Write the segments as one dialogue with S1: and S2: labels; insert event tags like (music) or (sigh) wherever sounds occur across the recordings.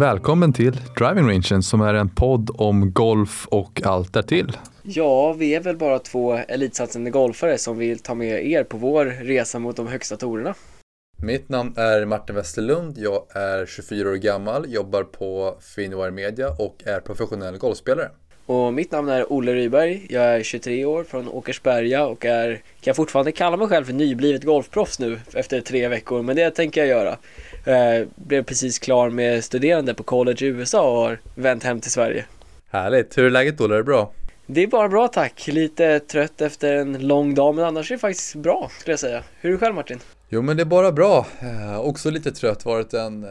S1: Välkommen till Driving Rangen som är en podd om golf och allt därtill.
S2: Ja, vi är väl bara två elitsatsande golfare som vill ta med er på vår resa mot de högsta torerna.
S3: Mitt namn är Martin Westerlund. Jag är 24 år gammal, jobbar på Finwire Media och är professionell golfspelare.
S2: Och mitt namn är Olle Ryberg. Jag är 23 år från Åkersberga och är, kan jag fortfarande kalla mig själv för nyblivet golfproffs nu efter tre veckor, men det tänker jag göra. Jag blev precis klar med studerande på college i USA och har vänt hem till Sverige.
S3: Härligt! Hur är läget Olle? Är det bra?
S2: Det är bara bra tack. Lite trött efter en lång dag, men annars är det faktiskt bra skulle jag säga. Hur är du själv Martin?
S3: Jo men det är bara bra. Eh, också lite trött. Varit en eh,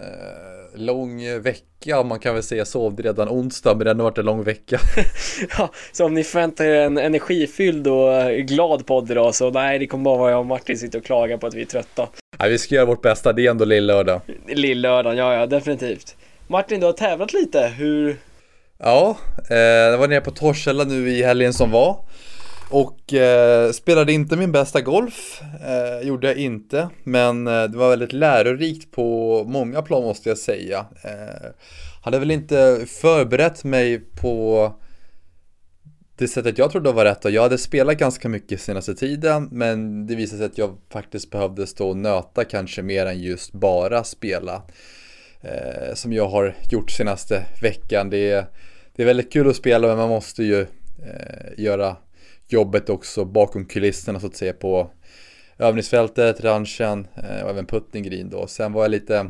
S3: lång vecka. Man kan väl säga sovde redan onsdag men det har ändå varit en lång vecka. (laughs)
S2: ja, så om ni förväntar er en energifylld och glad podd idag så nej, det kommer bara vara jag och Martin sitter och klagar på att vi är trötta.
S3: Nej, vi ska göra vårt bästa. Det är ändå lillördag.
S2: Lillördagen, ja ja definitivt. Martin, du har tävlat lite. Hur?
S3: Ja, eh, jag var nere på Torshälla nu i helgen som var. Och eh, spelade inte min bästa golf, eh, gjorde jag inte. Men eh, det var väldigt lärorikt på många plan måste jag säga. Eh, hade väl inte förberett mig på det sättet jag trodde var rätt. Och jag hade spelat ganska mycket senaste tiden. Men det visade sig att jag faktiskt behövde stå och nöta kanske mer än just bara spela. Eh, som jag har gjort senaste veckan. Det är, det är väldigt kul att spela men man måste ju eh, göra jobbet också bakom kulisserna så att säga på övningsfältet, ranchen eh, och även putting green då. Sen var jag lite,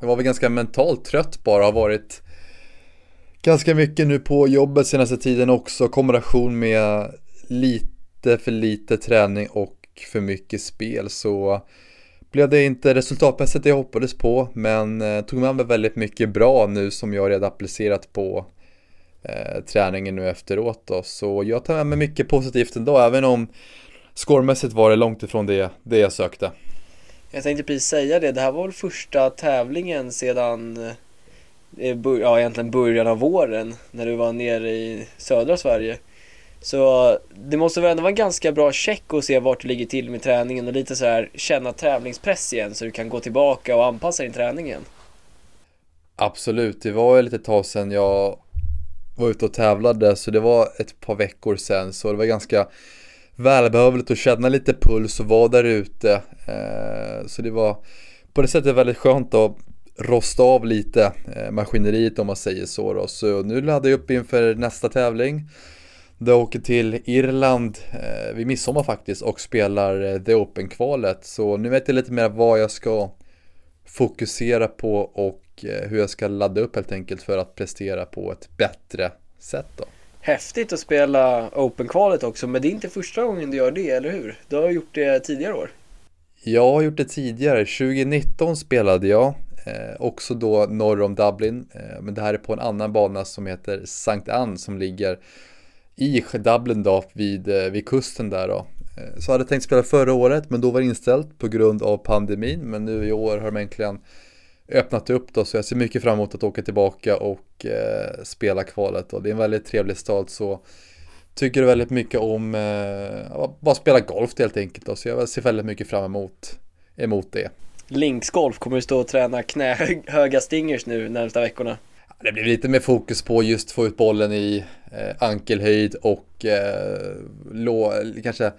S3: jag var väl ganska mentalt trött bara, har varit ganska mycket nu på jobbet senaste tiden också, kombination med lite för lite träning och för mycket spel så blev det inte resultatmässigt det jag hoppades på men eh, tog med mig väldigt mycket bra nu som jag redan applicerat på eh, träningen nu efteråt då. Så jag tar med mig mycket positivt ändå, även om scoremässigt var det långt ifrån det, det jag sökte.
S2: Jag tänkte precis säga det, det här var väl första tävlingen sedan eh, ja, egentligen början av våren när du var nere i södra Sverige. Så det måste väl ändå vara en ganska bra check att se vart du ligger till med träningen och lite så här känna tävlingspress igen så du kan gå tillbaka och anpassa din träning igen.
S3: Absolut, det var ju lite tag sedan jag var ute och tävlade så det var ett par veckor sedan så det var ganska välbehövligt att känna lite puls och vara där ute. Eh, så det var på det sättet väldigt skönt att rosta av lite eh, maskineriet om man säger så då. Så nu laddar jag upp inför nästa tävling. Då jag åker till Irland eh, vid midsommar faktiskt och spelar eh, The Open-kvalet. Så nu vet jag lite mer vad jag ska fokusera på och Eh, hur jag ska ladda upp helt enkelt för att prestera på ett bättre sätt då.
S2: Häftigt att spela Open-kvalet också, men det är inte första gången du gör det, eller hur? Du har gjort det tidigare år.
S3: Jag har gjort det tidigare. 2019 spelade jag, eh, också då norr om Dublin. Eh, men det här är på en annan bana som heter Sankt Ann som ligger i Dublin då, vid, eh, vid kusten där då. Eh, så hade jag tänkt spela förra året, men då var det inställt på grund av pandemin. Men nu i år har de äntligen öppnat upp då så jag ser mycket fram emot att åka tillbaka och eh, spela kvalet och det är en väldigt trevlig stad så tycker väldigt mycket om eh, bara spela golf helt enkelt då, så jag ser väldigt mycket fram emot, emot det.
S2: Links Golf kommer du stå och träna knähöga stingers nu närmsta veckorna?
S3: Det blir lite mer fokus på just få ut bollen i eh, ankelhöjd och eh, lå, kanske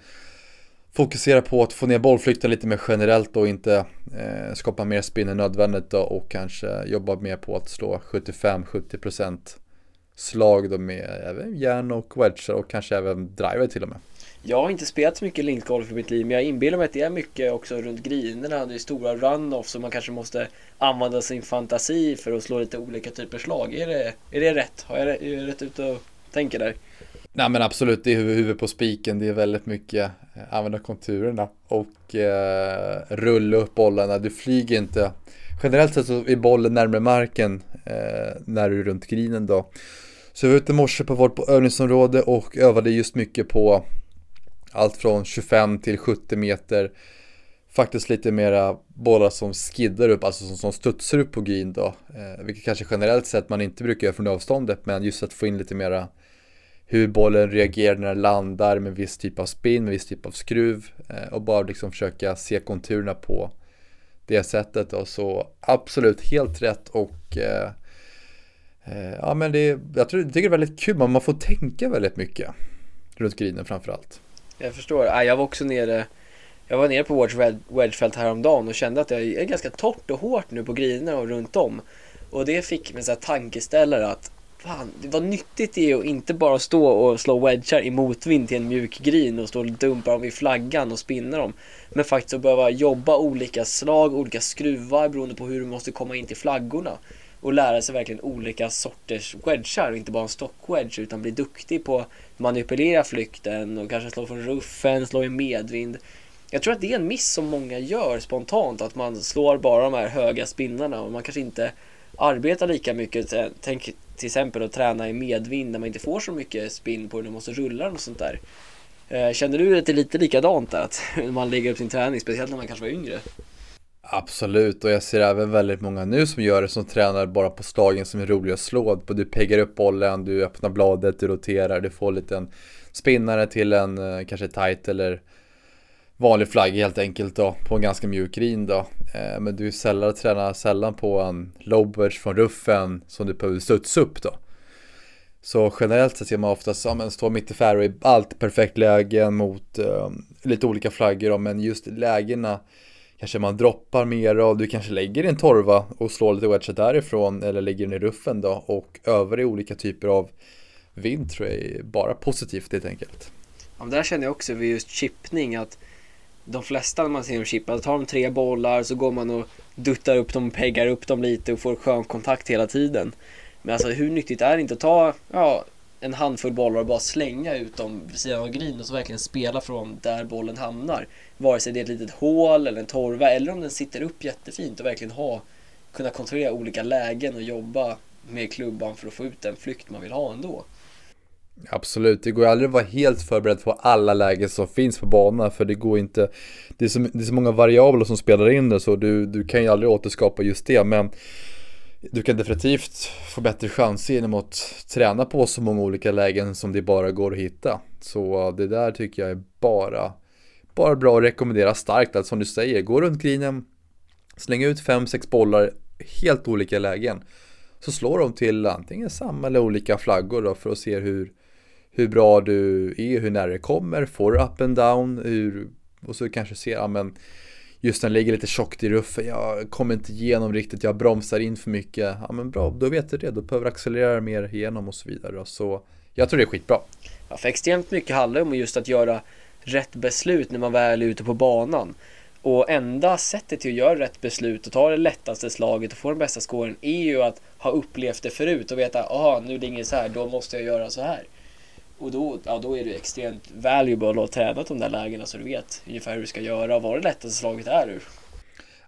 S3: fokusera på att få ner bollflykten lite mer generellt och inte eh, skapa mer spin än nödvändigt då, och kanske jobba mer på att slå 75-70% slag då med även järn och wedge och kanske även driver till och med.
S2: Jag har inte spelat så mycket linkgolf i mitt liv men jag inbillar mig att det är mycket också runt grinerna. Det är stora runoffs så man kanske måste använda sin fantasi för att slå lite olika typer slag. Är det, är det rätt? Har jag rätt ute och tänker där?
S3: Nej men absolut, det är huvudet på spiken. Det är väldigt mycket eh, använda konturerna och eh, rulla upp bollarna. Du flyger inte. Generellt sett så är bollen närmare marken eh, när du är runt grinen då. Så jag var ute i morse på vårt övningsområde och övade just mycket på allt från 25 till 70 meter. Faktiskt lite mera bollar som skiddar upp, alltså som, som studsar upp på green då. Eh, vilket kanske generellt sett man inte brukar göra från avståndet, men just att få in lite mera hur bollen reagerar när den landar med viss typ av spin, med viss typ av skruv eh, och bara liksom försöka se konturerna på det sättet och så absolut helt rätt och eh, Eh, ja men det, jag tror, jag tycker det är väldigt kul, man får tänka väldigt mycket runt grinen framförallt.
S2: Jag förstår. Jag var också nere jag var nere på vårt Wedgefält häromdagen och kände att det är ganska torrt och hårt nu på grinerna och runt om. Och det fick mig en tankeställare att fan, vad nyttigt det är att inte bara stå och slå wedgar i motvind till en mjuk grin och stå och dumpa dem i flaggan och spinna dem. Men faktiskt att behöva jobba olika slag, olika skruvar beroende på hur du måste komma in till flaggorna. Och lära sig verkligen olika sorters wedgar och inte bara en stockwedge utan bli duktig på att manipulera flykten och kanske slå från ruffen, slå i medvind. Jag tror att det är en miss som många gör spontant, att man slår bara de här höga spinnarna och man kanske inte arbetar lika mycket. Tänk till exempel att träna i medvind när man inte får så mycket spinn på det, man måste rulla och sånt där. Eh, känner du att det är lite likadant där, att (laughs) man lägger upp sin träning, speciellt när man kanske var yngre?
S3: Absolut, och jag ser även väldigt många nu som gör det som tränar bara på slagen som är roliga att slå. Du peggar upp bollen, du öppnar bladet, du roterar, du får en liten spinnare till en eh, kanske tight eller vanlig flagg helt enkelt då på en ganska mjuk green då. Eh, men du sällan tränar sällan på en lowbedge från ruffen som du behöver studsa upp då. Så generellt sett ser man oftast, ja men står mitt i fairway, allt perfekt lägen mot eh, lite olika flaggor då, men just lägena kanske man droppar mer och du kanske lägger en torva och slår lite wedge därifrån eller lägger den i ruffen då och över i olika typer av vind tror jag är bara positivt helt enkelt.
S2: Ja, men där känner jag också vid just chippning att de flesta när man ser dem chippa, tar de tre bollar så går man och duttar upp dem, peggar upp dem lite och får skön kontakt hela tiden. Men alltså hur nyttigt är det inte att ta ja, en handfull bollar och bara slänga ut dem vid sidan av green och så verkligen spela från där bollen hamnar. Vare sig det är ett litet hål eller en torva eller om den sitter upp jättefint och verkligen ha kunna kontrollera olika lägen och jobba med klubban för att få ut den flykt man vill ha ändå.
S3: Absolut, det går aldrig att vara helt förberedd på alla lägen som finns på banan för det går inte Det är så, det är så många variabler som spelar in det så du, du kan ju aldrig återskapa just det men Du kan definitivt få bättre chanser genom att träna på så många olika lägen som det bara går att hitta. Så det där tycker jag är bara Bara bra att rekommendera starkt. Att som du säger, gå runt greenen Släng ut 5-6 bollar helt olika lägen. Så slår de till antingen samma eller olika flaggor då för att se hur hur bra du är, hur nära det kommer, får du up and down, hur, och så kanske ser, ja men just den ligger lite tjockt i ruffen, jag kommer inte igenom riktigt, jag bromsar in för mycket, ja men bra, då vet du det, då behöver du accelerera mer igenom och så vidare. Så jag tror det är skitbra.
S2: Ja, för extremt mycket handlar om just att göra rätt beslut när man väl är ute på banan. Och enda sättet till att göra rätt beslut och ta det lättaste slaget och få den bästa scoren är ju att ha upplevt det förut och veta, aha, nu ligger det så här, då måste jag göra så här. Och då, ja, då är det extremt valuable att ha tränat de där lägena så du vet ungefär hur du ska göra och vad det lättaste slaget är ur.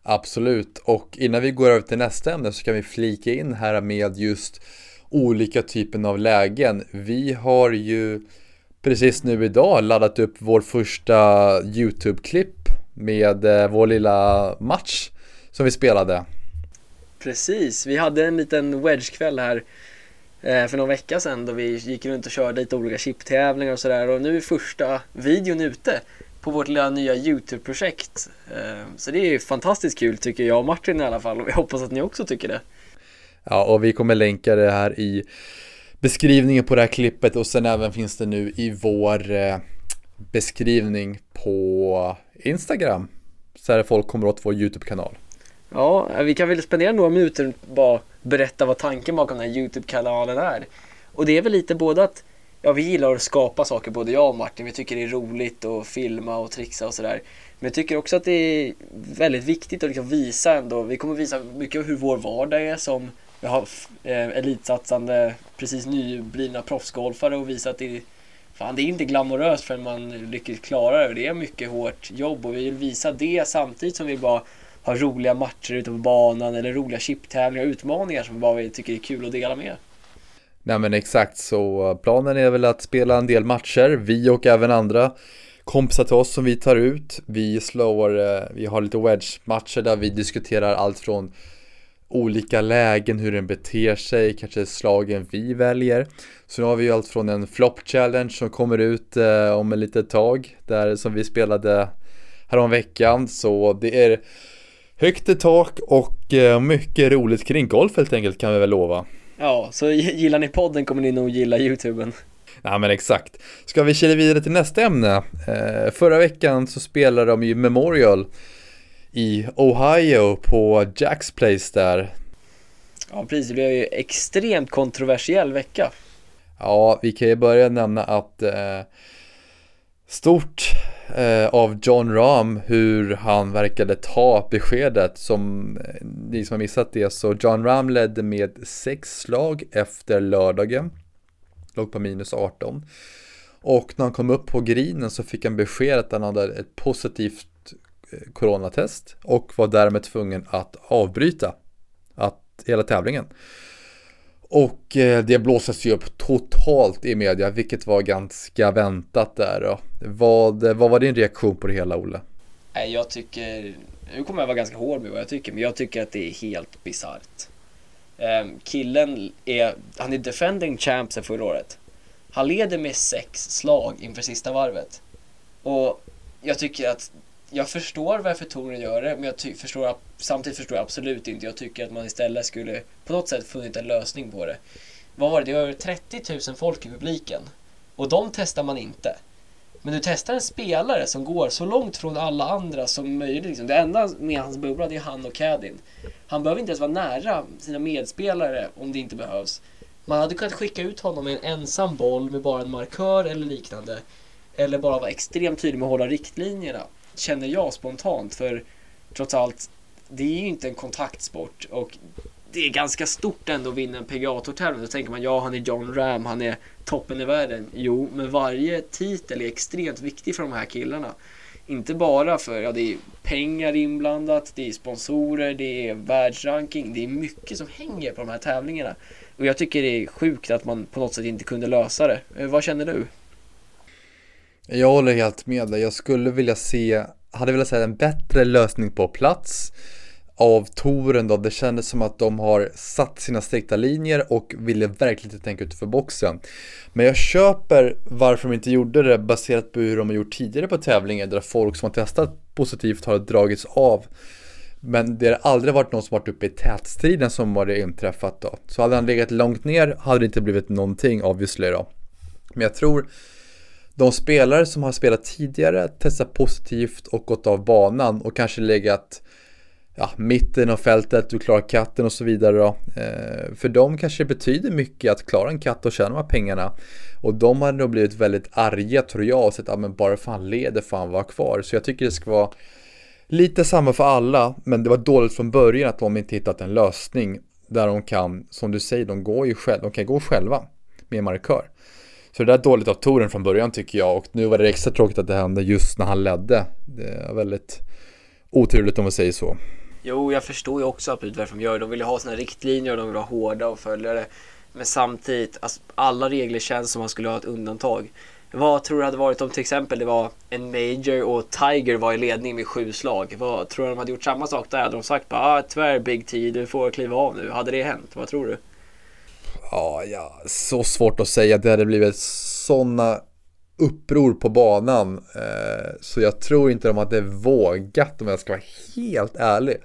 S3: Absolut, och innan vi går över till nästa ämne så kan vi flika in här med just olika typer av lägen. Vi har ju precis nu idag laddat upp vår första YouTube-klipp med eh, vår lilla match som vi spelade.
S2: Precis, vi hade en liten wedge-kväll här Eh, för någon vecka sedan då vi gick runt och körde lite olika chiptävlingar och sådär och nu är första videon ute på vårt lilla nya YouTube-projekt. Eh, så det är fantastiskt kul tycker jag och Martin i alla fall och vi hoppas att ni också tycker det.
S3: Ja, och vi kommer länka det här i beskrivningen på det här klippet och sen även finns det nu i vår eh, beskrivning på Instagram. Så här folk kommer åt vår YouTube-kanal.
S2: Ja, vi kan väl spendera några minuter och bara berätta vad tanken bakom den här Youtube-kanalen är. Och det är väl lite både att Ja, vi gillar att skapa saker, både jag och Martin. Vi tycker det är roligt att filma och trixa och sådär. Men jag tycker också att det är väldigt viktigt att liksom visa ändå. Vi kommer visa mycket av hur vår vardag är som vi har eh, elitsatsande, precis nyblivna proffsgolfare och visa att det är, fan, det är inte glamoröst förrän man lyckas klara det. Det är mycket hårt jobb och vi vill visa det samtidigt som vi bara ha roliga matcher ute på banan eller roliga chiptävlingar och utmaningar som bara vi tycker är kul att dela med.
S3: Nej men exakt så planen är väl att spela en del matcher, vi och även andra kompisar till oss som vi tar ut. Vi slår, eh, vi har lite wedge-matcher där vi diskuterar allt från olika lägen, hur den beter sig, kanske slagen vi väljer. Så nu har vi allt från en flop challenge som kommer ut eh, om ett litet tag, där som vi spelade häromveckan. Så det är Högt i tak och eh, mycket roligt kring golf helt enkelt kan vi väl lova.
S2: Ja, så (laughs) gillar ni podden kommer ni nog gilla YouTuben.
S3: Ja men exakt. Ska vi kila vidare till nästa ämne? Eh, förra veckan så spelade de ju Memorial i Ohio på Jacks Place där.
S2: Ja precis, det blev ju extremt kontroversiell vecka.
S3: Ja, vi kan ju börja nämna att eh, stort eh, av John Rahm hur han verkade ta beskedet som eh, ni som har missat det. Så John Rahm ledde med sex slag efter lördagen. Låg på minus 18 och när han kom upp på grinen så fick han besked att han hade ett positivt eh, coronatest och var därmed tvungen att avbryta att, hela tävlingen. Och eh, det blåses ju upp totalt i media, vilket var ganska väntat där då. Vad, vad var din reaktion på det hela, Olle?
S2: Nej, jag tycker, nu kommer jag vara ganska hård med vad jag tycker, men jag tycker att det är helt bisarrt. Ehm, killen är, han är defending champ sen förra året. Han leder med sex slag inför sista varvet. Och jag tycker att jag förstår varför touren gör det, men jag förstår, samtidigt förstår jag absolut inte. Jag tycker att man istället skulle på något sätt funnit en lösning på det. Vad var det? Det var 30 000 folk i publiken. Och de testar man inte. Men du testar en spelare som går så långt från alla andra som möjligt. Liksom. Det enda med hans bubbla det är han och Cadin. Han behöver inte ens vara nära sina medspelare om det inte behövs. Man hade kunnat skicka ut honom med en ensam boll med bara en markör eller liknande. Eller bara vara extremt tydlig med att hålla riktlinjerna känner jag spontant. För trots allt, det är ju inte en kontaktsport och det är ganska stort ändå att vinna en PGA-tävling. Då tänker man ja, han är John Ram, han är toppen i världen. Jo, men varje titel är extremt viktig för de här killarna. Inte bara för, ja det är pengar inblandat, det är sponsorer, det är världsranking, det är mycket som hänger på de här tävlingarna. Och jag tycker det är sjukt att man på något sätt inte kunde lösa det. Eh, vad känner du?
S3: Jag håller helt med dig. Jag skulle vilja se, hade velat se en bättre lösning på plats av touren då. Det kändes som att de har satt sina strikta linjer och ville verkligen inte tänka utanför boxen. Men jag köper varför de inte gjorde det baserat på hur de har gjort tidigare på tävlingar där folk som har testat positivt har dragits av. Men det har aldrig varit någon som varit uppe i tätstriden som har det inträffat då. Så hade han legat långt ner hade det inte blivit någonting obviously då. Men jag tror de spelare som har spelat tidigare, testat positivt och gått av banan och kanske legat ja, mitten av fältet, du klarar katten och så vidare då. Eh, för dem kanske det betyder mycket att klara en katt och tjäna de här pengarna. Och de hade nog blivit väldigt arga tror jag och sett att ah, bara för han leder får han vara kvar. Så jag tycker det ska vara lite samma för alla, men det var dåligt från början att de inte hittat en lösning där de kan, som du säger, de går ju själv, de kan gå själva med markör. Så det där är dåligt av Toren från början tycker jag och nu var det extra tråkigt att det hände just när han ledde. Det är väldigt oturligt om man säger så.
S2: Jo, jag förstår ju också absolut varför de gör det. De vill ju ha sina riktlinjer och de vill vara hårda och följa det. Men samtidigt, alltså, alla regler känns som att man skulle ha ett undantag. Vad tror du hade varit om till exempel det var en Major och Tiger var i ledning med sju slag? Vad tror du de hade gjort samma sak där? Hade de sagt bara ah, tyvärr Big T, du får kliva av nu. Hade det hänt? Vad tror du?
S3: Ja, ja, så svårt att säga. Det hade blivit sådana uppror på banan. Eh, så jag tror inte de hade vågat om jag ska vara helt ärlig.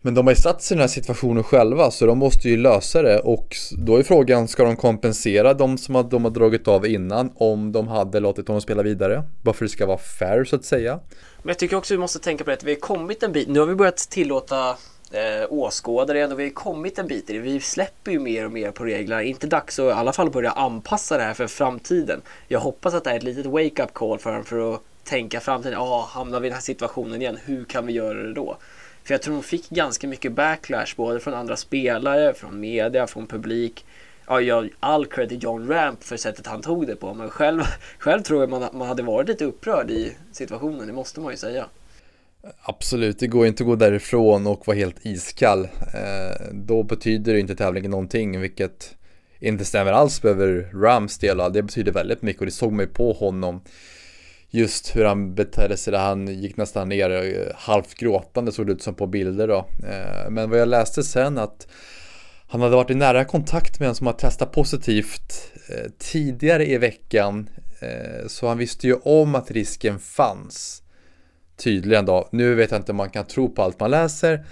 S3: Men de har ju satt sig i den här situationen själva så de måste ju lösa det och då är frågan ska de kompensera de som de har dragit av innan om de hade låtit honom spela vidare? Bara för att det ska vara fair så att säga.
S2: Men jag tycker också vi måste tänka på det att vi har kommit en bit. Nu har vi börjat tillåta eh, åskådare igen och vi har kommit en bit i det. Vi släpper ju mer och mer på reglerna. Inte dags att i alla fall börja anpassa det här för framtiden. Jag hoppas att det är ett litet wake-up call för honom för att tänka framtiden. Ja, ah, hamnar vi i den här situationen igen, hur kan vi göra det då? För jag tror de fick ganska mycket backlash både från andra spelare, från media, från publik. Ja, jag all cred till John Ramp för sättet han tog det på. Men själv, (laughs) själv tror jag man, man hade varit lite upprörd i situationen, det måste man ju säga.
S3: Absolut, det går inte att gå därifrån och vara helt iskall. Eh, då betyder det inte tävlingen någonting, vilket inte stämmer alls över Rams del. Det betyder väldigt mycket och det såg man ju på honom. Just hur han betedde sig där han gick nästan ner eh, halvt gråtande såg det ut som på bilder då. Eh, men vad jag läste sen att han hade varit i nära kontakt med en som har testat positivt eh, tidigare i veckan. Eh, så han visste ju om att risken fanns tydligen då. Nu vet jag inte om man kan tro på allt man läser.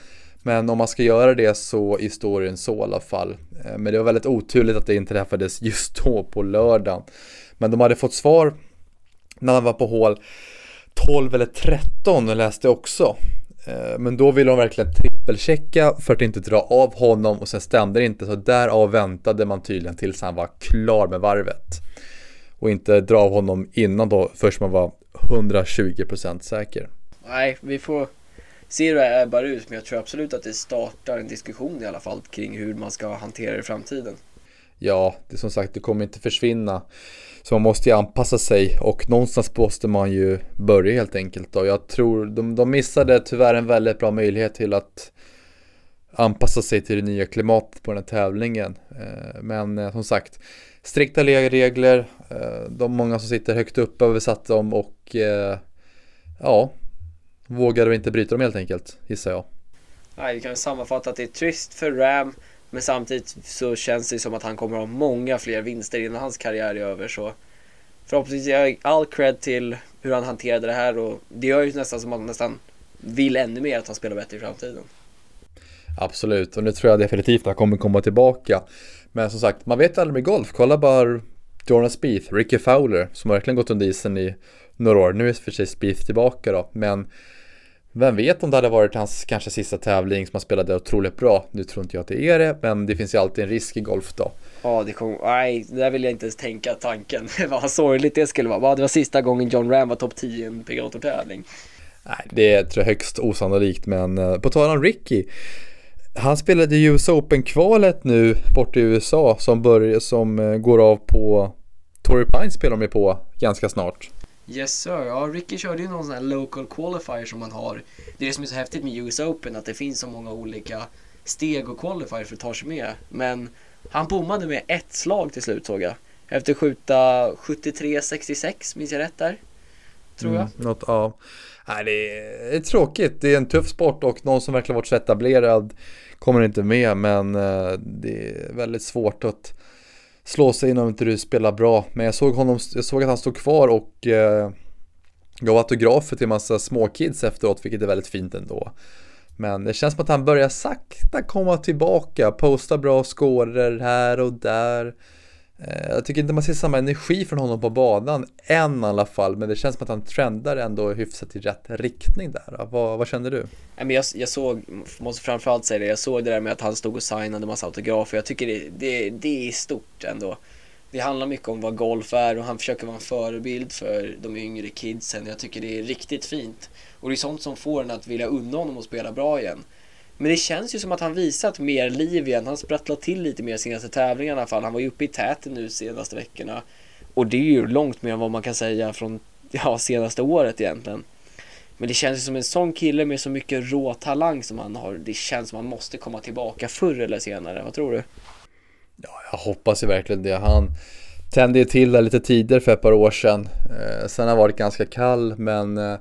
S3: Men om man ska göra det så i storyn så i alla fall. Eh, men det var väldigt oturligt att det inträffades just då på lördagen. Men de hade fått svar när han var på hål 12 eller 13 läste också. Eh, men då ville de verkligen trippelchecka för att inte dra av honom och sen stämde det inte så därav väntade man tydligen tills han var klar med varvet. Och inte dra av honom innan då först man var 120% säker.
S2: Nej, vi får se hur det är bara ut men jag tror absolut att det startar en diskussion i alla fall kring hur man ska hantera det i framtiden.
S3: Ja, det är som sagt, det kommer inte försvinna. Så man måste ju anpassa sig och någonstans måste man ju börja helt enkelt. Och jag tror de, de missade tyvärr en väldigt bra möjlighet till att anpassa sig till det nya klimatet på den här tävlingen. Eh, men eh, som sagt, strikta regler, eh, de många som sitter högt upp översatt dem och ja, vågade inte bryta dem helt enkelt, gissar jag.
S2: Nej, vi kan sammanfatta att det är trist för Ram men samtidigt så känns det som att han kommer ha många fler vinster innan hans karriär är över. Så förhoppningsvis jag all cred till hur han hanterade det här och det gör ju nästan som att man nästan vill ännu mer att han spelar bättre i framtiden.
S3: Absolut, och nu tror jag definitivt att han kommer komma tillbaka. Men som sagt, man vet aldrig med golf. Kolla bara Jordan Spieth, Ricky Fowler som har verkligen gått under isen i några år. Nu är för sig Spieth tillbaka då, men vem vet om det hade varit hans kanske sista tävling som han spelade otroligt bra. Nu tror inte jag att det är det, men det finns ju alltid en risk i golf då.
S2: Ja, det kom, nej, där vill jag inte ens tänka tanken. (laughs) Vad sorgligt det skulle vara. Det var sista gången John Ram var topp 10 i en PGA-tävling.
S3: Nej, det tror jag högst osannolikt, men uh, på tal om Ricky. Han spelade US Open-kvalet nu borta i USA som, börjar, som uh, går av på Torrey Pines spelar de på ganska snart.
S2: Yes sir. Ja, Ricky körde ju någon sån här local qualifier som man har. Det är det som är så häftigt med US Open, att det finns så många olika steg och qualifier för att ta sig med. Men han bommade med ett slag till slut såg jag. Efter att skjuta 73-66, minns jag rätt där? Tror jag.
S3: Mm, något, ja. Nej, det är, tråkigt. Det är en tuff sport och någon som verkligen varit så etablerad kommer inte med. Men eh, det är väldigt svårt att slå sig in om inte du spelar bra. Men jag såg, honom, jag såg att han stod kvar och eh, gav autografer till en massa småkids efteråt, vilket är väldigt fint ändå. Men det känns som att han börjar sakta komma tillbaka, posta bra scorer här och där. Eh, jag tycker inte man ser samma energi från honom på banan än i alla fall, men det känns som att han trendar ändå hyfsat i rätt riktning där. Vad, vad känner du?
S2: Jag, jag såg, måste framförallt säga det, jag såg det där med att han stod och signade massa autografer. Jag tycker det, det, det är stort ändå. Det handlar mycket om vad golf är och han försöker vara en förebild för de yngre kidsen. Jag tycker det är riktigt fint. Och det är sånt som får en att vilja unna honom att spela bra igen. Men det känns ju som att han visat mer liv igen. Han sprattlat till lite mer senaste tävlingarna i alla fall. Han var ju uppe i täten nu senaste veckorna. Och det är ju långt mer än vad man kan säga från ja, senaste året egentligen. Men det känns ju som en sån kille med så mycket rå talang som han har. Det känns som att han måste komma tillbaka förr eller senare. Vad tror du?
S3: Ja, jag hoppas ju verkligen det. Han tände ju till där lite tidigare för ett par år sedan. Eh, sen har han varit ganska kall, men eh,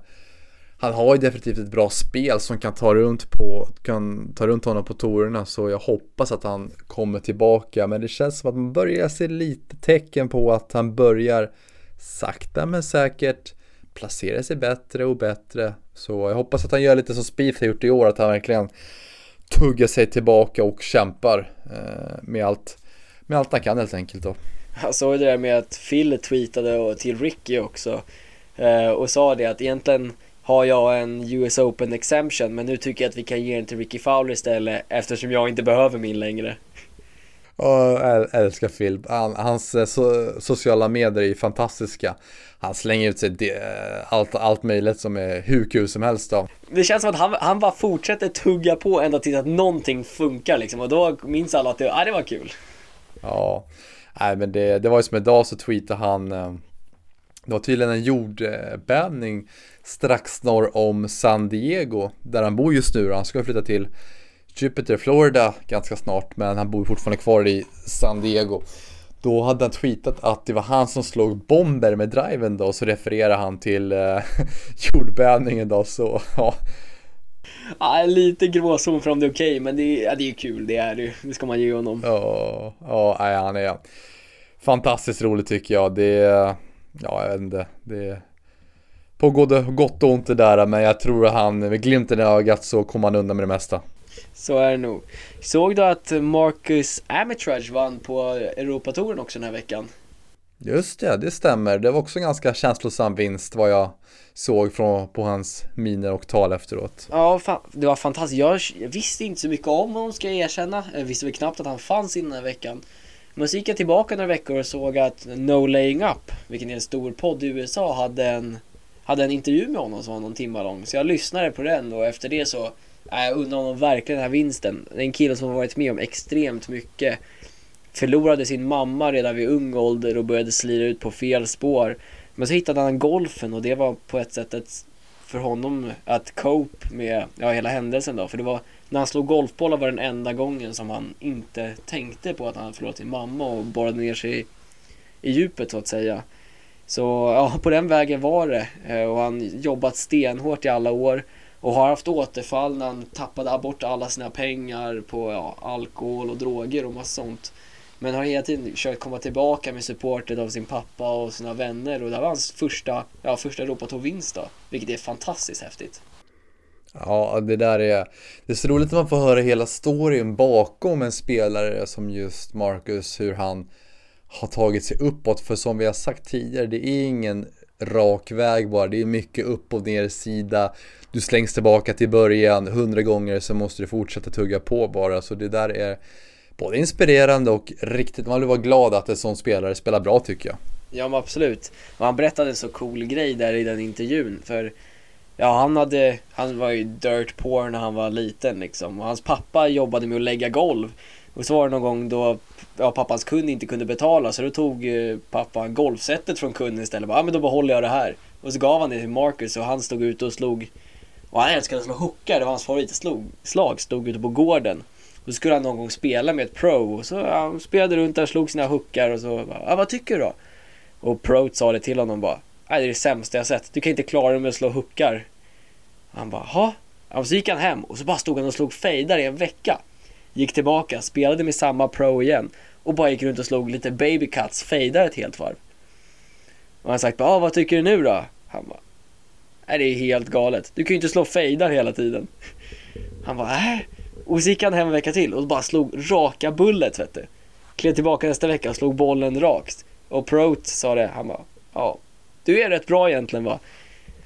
S3: han har ju definitivt ett bra spel som kan ta runt, på, kan ta runt honom på torerna så jag hoppas att han kommer tillbaka men det känns som att man börjar se lite tecken på att han börjar sakta men säkert placera sig bättre och bättre så jag hoppas att han gör lite som Spieth har gjort i år att han verkligen tuggar sig tillbaka och kämpar eh, med, allt, med allt han kan helt enkelt då.
S2: Jag såg det där med att Phil tweetade till Ricky också eh, och sa det att egentligen har jag en US Open exemption men nu tycker jag att vi kan ge den till Ricky Fowler istället eftersom jag inte behöver min längre.
S3: Jag älskar Phil. Han, hans eh, so sociala medier är fantastiska. Han slänger ut sig det, allt, allt möjligt som är hur kul som helst då.
S2: Det känns som att han, han bara fortsätter tugga på ända tills att någonting funkar liksom och då minns alla att det, ah, det var kul.
S3: Ja, nej men det, det var ju som idag så tweetade han eh, det var tydligen en jordbävning strax norr om San Diego, där han bor just nu. Han ska flytta till Jupiter, Florida ganska snart, men han bor fortfarande kvar i San Diego. Då hade han tweetat att det var han som slog bomber med driven då, så refererar han till eh, (laughs) jordbävningen då, så ja.
S2: Ja, lite gråzon för om det är okej, okay, men det, ja, det är kul, det är det Det ska man ge honom.
S3: Ja, ja, han är fantastiskt rolig tycker jag. Det, ja, jag vet inte, det på både gott och ont det där, men jag tror att han med glimten i ögat så kommer han undan med det mesta.
S2: Så är det nog. Såg du att Marcus Armitage vann på Europatouren också den här veckan?
S3: Just det, det stämmer. Det var också en ganska känslosam vinst vad jag såg från, på hans miner och tal efteråt.
S2: Ja, det var fantastiskt. Jag visste inte så mycket om honom ska jag erkänna. Jag visste väl knappt att han fanns innan den här veckan. Men så gick jag tillbaka några veckor och såg att No Laying Up, vilken är en stor podd i USA, hade en, hade en intervju med honom som var någon timme lång. Så jag lyssnade på den och efter det så, äh, jag undrar honom verkligen den här vinsten. Det är en kille som har varit med om extremt mycket. Förlorade sin mamma redan vid ung ålder och började slira ut på fel spår. Men så hittade han golfen och det var på ett sätt ett, för honom att cope med ja, hela händelsen då. För det var när han slog golfbollar var den enda gången som han inte tänkte på att han hade förlorat sin mamma och borrade ner sig i, i djupet så att säga. Så ja, på den vägen var det eh, och han jobbat stenhårt i alla år och har haft återfall när han tappade bort alla sina pengar på ja, alkohol och droger och massa sånt. Men har hela tiden försökt komma tillbaka med supportet av sin pappa och sina vänner och det här var hans första, ja, första Europatour-vinst då. Vilket är fantastiskt häftigt.
S3: Ja, det där är, det är så roligt att man får höra hela storyn bakom en spelare som just Marcus, hur han har tagit sig uppåt. För som vi har sagt tidigare, det är ingen rak väg bara. Det är mycket upp och ner sida. Du slängs tillbaka till början hundra gånger så måste du fortsätta tugga på bara. Så det där är både inspirerande och riktigt, man vill vara glad att en sån spelare spelar bra tycker jag.
S2: Ja men absolut. Och han berättade en så cool grej där i den intervjun. För Ja, han hade, han var ju dirt poor när han var liten liksom. Och hans pappa jobbade med att lägga golv. Och så var det någon gång då ja, pappans kund inte kunde betala så då tog eh, pappa golfsättet från kunden istället. Ja, ah, men då behåller jag det här. Och så gav han det till Marcus och han stod ute och slog. Och han älskade att slå hookar, det var hans favoritslag. Stod ute på gården. Och så skulle han någon gång spela med ett pro. Och så ja, han spelade runt där, slog sina hookar och så. Ja, vad tycker du då? Och pro sa det till honom bara. Nej, det är det sämsta jag sett. Du kan inte klara dig med att slå hookar. Han bara, ha? Ja, så gick han hem och så bara stod han och slog fejdar i en vecka. Gick tillbaka, spelade med samma pro igen och bara gick runt och slog lite baby cuts, fejdar ett helt varv. Och han sagt, ah, vad tycker du nu då? Han bara, nej det är helt galet. Du kan ju inte slå fejdar hela tiden. Han bara, äh. Och så gick han hem en vecka till och bara slog raka bullet vet du. Klev tillbaka nästa vecka och slog bollen rakt. Och Prote sa det, han bara, ja, du är rätt bra egentligen va.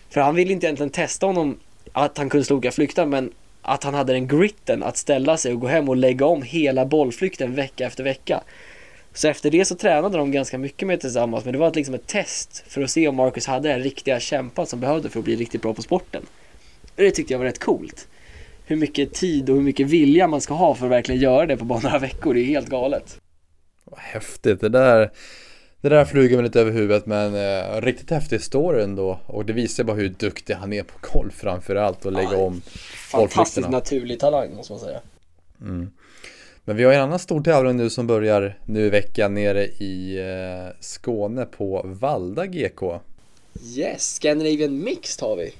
S2: För han ville inte egentligen testa honom att han kunde sloka flykten men att han hade den gritten att ställa sig och gå hem och lägga om hela bollflykten vecka efter vecka. Så efter det så tränade de ganska mycket mer tillsammans men det var liksom ett test för att se om Marcus hade den riktiga kämpan som behövde för att bli riktigt bra på sporten. Och det tyckte jag var rätt coolt. Hur mycket tid och hur mycket vilja man ska ha för att verkligen göra det på bara några veckor, det är helt galet.
S3: Vad häftigt, det där det där flyger mig lite över huvudet men eh, riktigt häftig story ändå och det visar bara hur duktig han är på golf framförallt och lägga ja, om
S2: Fantastiskt naturlig talang måste man säga.
S3: Mm. Men vi har en annan stor tävling nu som börjar nu i veckan nere i eh, Skåne på Valda GK.
S2: Yes, Scandinavian Mixed har vi.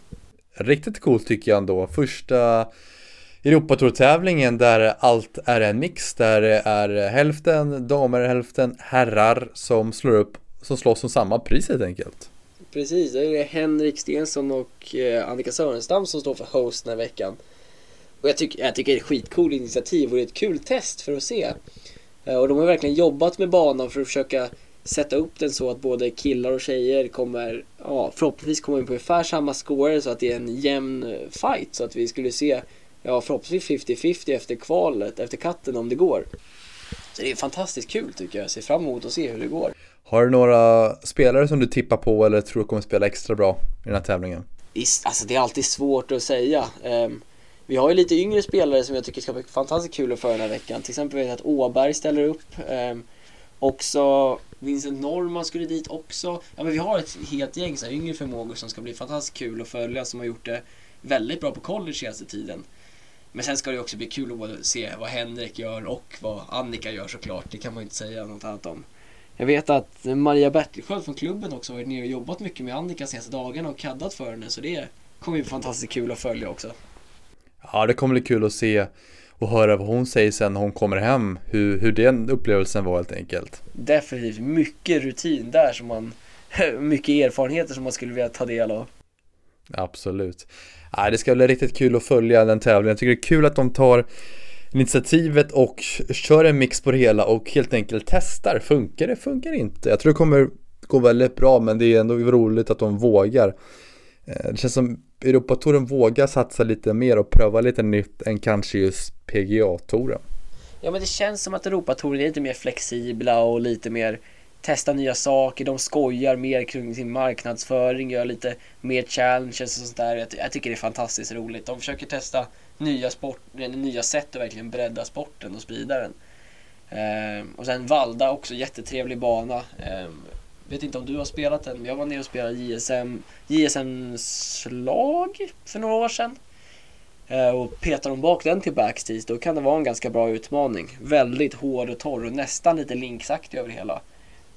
S3: Riktigt coolt tycker jag ändå. Första Europatourtävlingen där allt är en mix, där det är hälften damer, hälften herrar som slår upp, som slåss om samma pris helt enkelt.
S2: Precis, det är Henrik Stensson och eh, Annika Sörenstam som står för host den här veckan. Och jag tycker, jag tycker det är ett skitcoolt initiativ och det är ett kul test för att se. Eh, och de har verkligen jobbat med banan för att försöka sätta upp den så att både killar och tjejer kommer, ja förhoppningsvis kommer in på ungefär samma score så att det är en jämn eh, fight så att vi skulle se ja, förhoppningsvis 50-50 efter kvalet, efter katten om det går. Så det är fantastiskt kul tycker jag. Jag ser fram emot att se hur det går.
S3: Har du några spelare som du tippar på eller tror kommer spela extra bra i den här tävlingen?
S2: Alltså det är alltid svårt att säga. Um, vi har ju lite yngre spelare som jag tycker ska bli fantastiskt kul att föra den här veckan. Till exempel vet jag att Åberg ställer upp. Um, också Vincent Norman skulle dit också. Ja men vi har ett helt gäng så här, yngre förmågor som ska bli fantastiskt kul att följa som har gjort det väldigt bra på college senaste tiden. Men sen ska det också bli kul att se vad Henrik gör och vad Annika gör såklart. Det kan man ju inte säga något annat om. Jag vet att Maria Bertilsköld från klubben också varit nere och jobbat mycket med Annika senaste dagarna och kaddat för henne. Så det kommer bli fantastiskt kul att följa också.
S3: Ja, det kommer bli kul att se och höra vad hon säger sen när hon kommer hem. Hur, hur den upplevelsen var helt enkelt.
S2: Definitivt mycket rutin där som man, (laughs) mycket erfarenheter som man skulle vilja ta del av.
S3: Absolut. Ja, det ska bli riktigt kul att följa den tävlingen. Jag tycker det är kul att de tar initiativet och kör en mix på det hela och helt enkelt testar. Funkar det? Funkar det inte? Jag tror det kommer gå väldigt bra men det är ändå roligt att de vågar. Eh, det känns som Europatouren vågar satsa lite mer och pröva lite nytt än kanske just PGA-touren.
S2: Ja men det känns som att Europatouren är lite mer flexibla och lite mer testa nya saker, de skojar mer kring sin marknadsföring, gör lite mer challenges och sånt där. Jag, jag tycker det är fantastiskt roligt. De försöker testa nya, sport, eh, nya sätt att verkligen bredda sporten och sprida den. Ehm, och sen Valda också, jättetrevlig bana. Ehm, vet inte om du har spelat den, men jag var nere och spelade JSM, JSM-slag för några år sedan. Ehm, och petar de bak den till backstage då kan det vara en ganska bra utmaning. Väldigt hård och torr och nästan lite linksaktig över hela.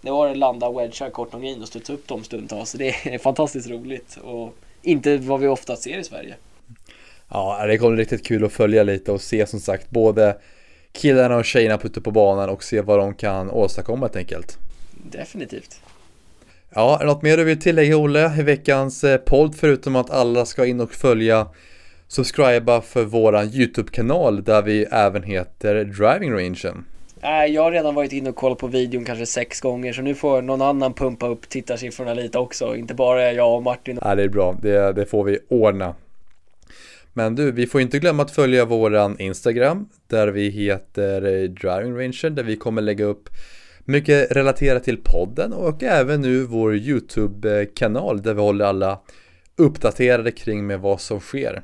S2: Det var att landa wedgar kort och green och studsa upp dem stundtals. Det är fantastiskt roligt och inte vad vi ofta ser i Sverige.
S3: Ja, det kommer riktigt kul att följa lite och se som sagt både killarna och tjejerna på ute på banan och se vad de kan åstadkomma helt enkelt.
S2: Definitivt.
S3: Ja, är det något mer du vill tillägga Olle i veckans eh, podd förutom att alla ska in och följa subscriba för våran YouTube-kanal där vi även heter Driving Rangen.
S2: Nej, jag har redan varit inne och kollat på videon kanske sex gånger så nu får någon annan pumpa upp tittarsiffrorna lite också. Inte bara jag och Martin.
S3: Ja, det är bra. Det, det får vi ordna. Men du, vi får inte glömma att följa våran Instagram där vi heter Driving Ranger där vi kommer lägga upp mycket relaterat till podden och även nu vår YouTube-kanal där vi håller alla uppdaterade kring med vad som sker.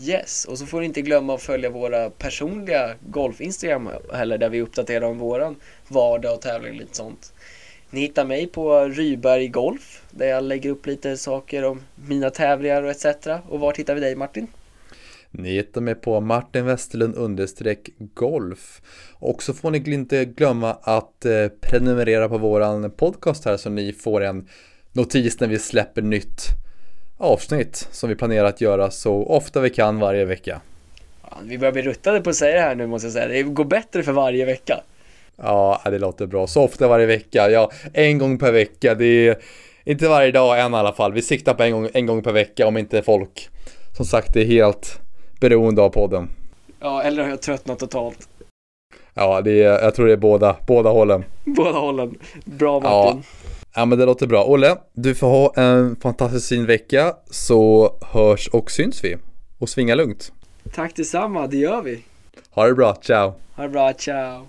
S2: Yes, och så får ni inte glömma att följa våra personliga golf-instagram heller där vi uppdaterar om våran vardag och tävling och lite sånt. Ni hittar mig på Ryberg Golf där jag lägger upp lite saker om mina tävlingar och etc. Och vart hittar vi dig Martin?
S3: Ni hittar mig på Martin Westerlund understreck golf. Och så får ni inte glömma att eh, prenumerera på våran podcast här så ni får en notis när vi släpper nytt avsnitt som vi planerar att göra så ofta vi kan varje vecka.
S2: Vi börjar bli ruttade på att säga det här nu måste jag säga. Det går bättre för varje vecka.
S3: Ja, det låter bra. Så ofta varje vecka. Ja, en gång per vecka. Det är inte varje dag än i alla fall. Vi siktar på en gång, en gång per vecka om inte folk som sagt är helt beroende av podden.
S2: Ja, eller har jag tröttnat totalt.
S3: Ja, det är, jag tror det är båda, båda hållen.
S2: Båda hållen. Bra Martin.
S3: Ja. Ja men det låter bra. Olle, du får ha en fantastiskt fin vecka så hörs och syns vi. Och svinga lugnt.
S2: Tack detsamma, det gör vi.
S3: Ha det bra, ciao.
S2: Ha det bra, ciao.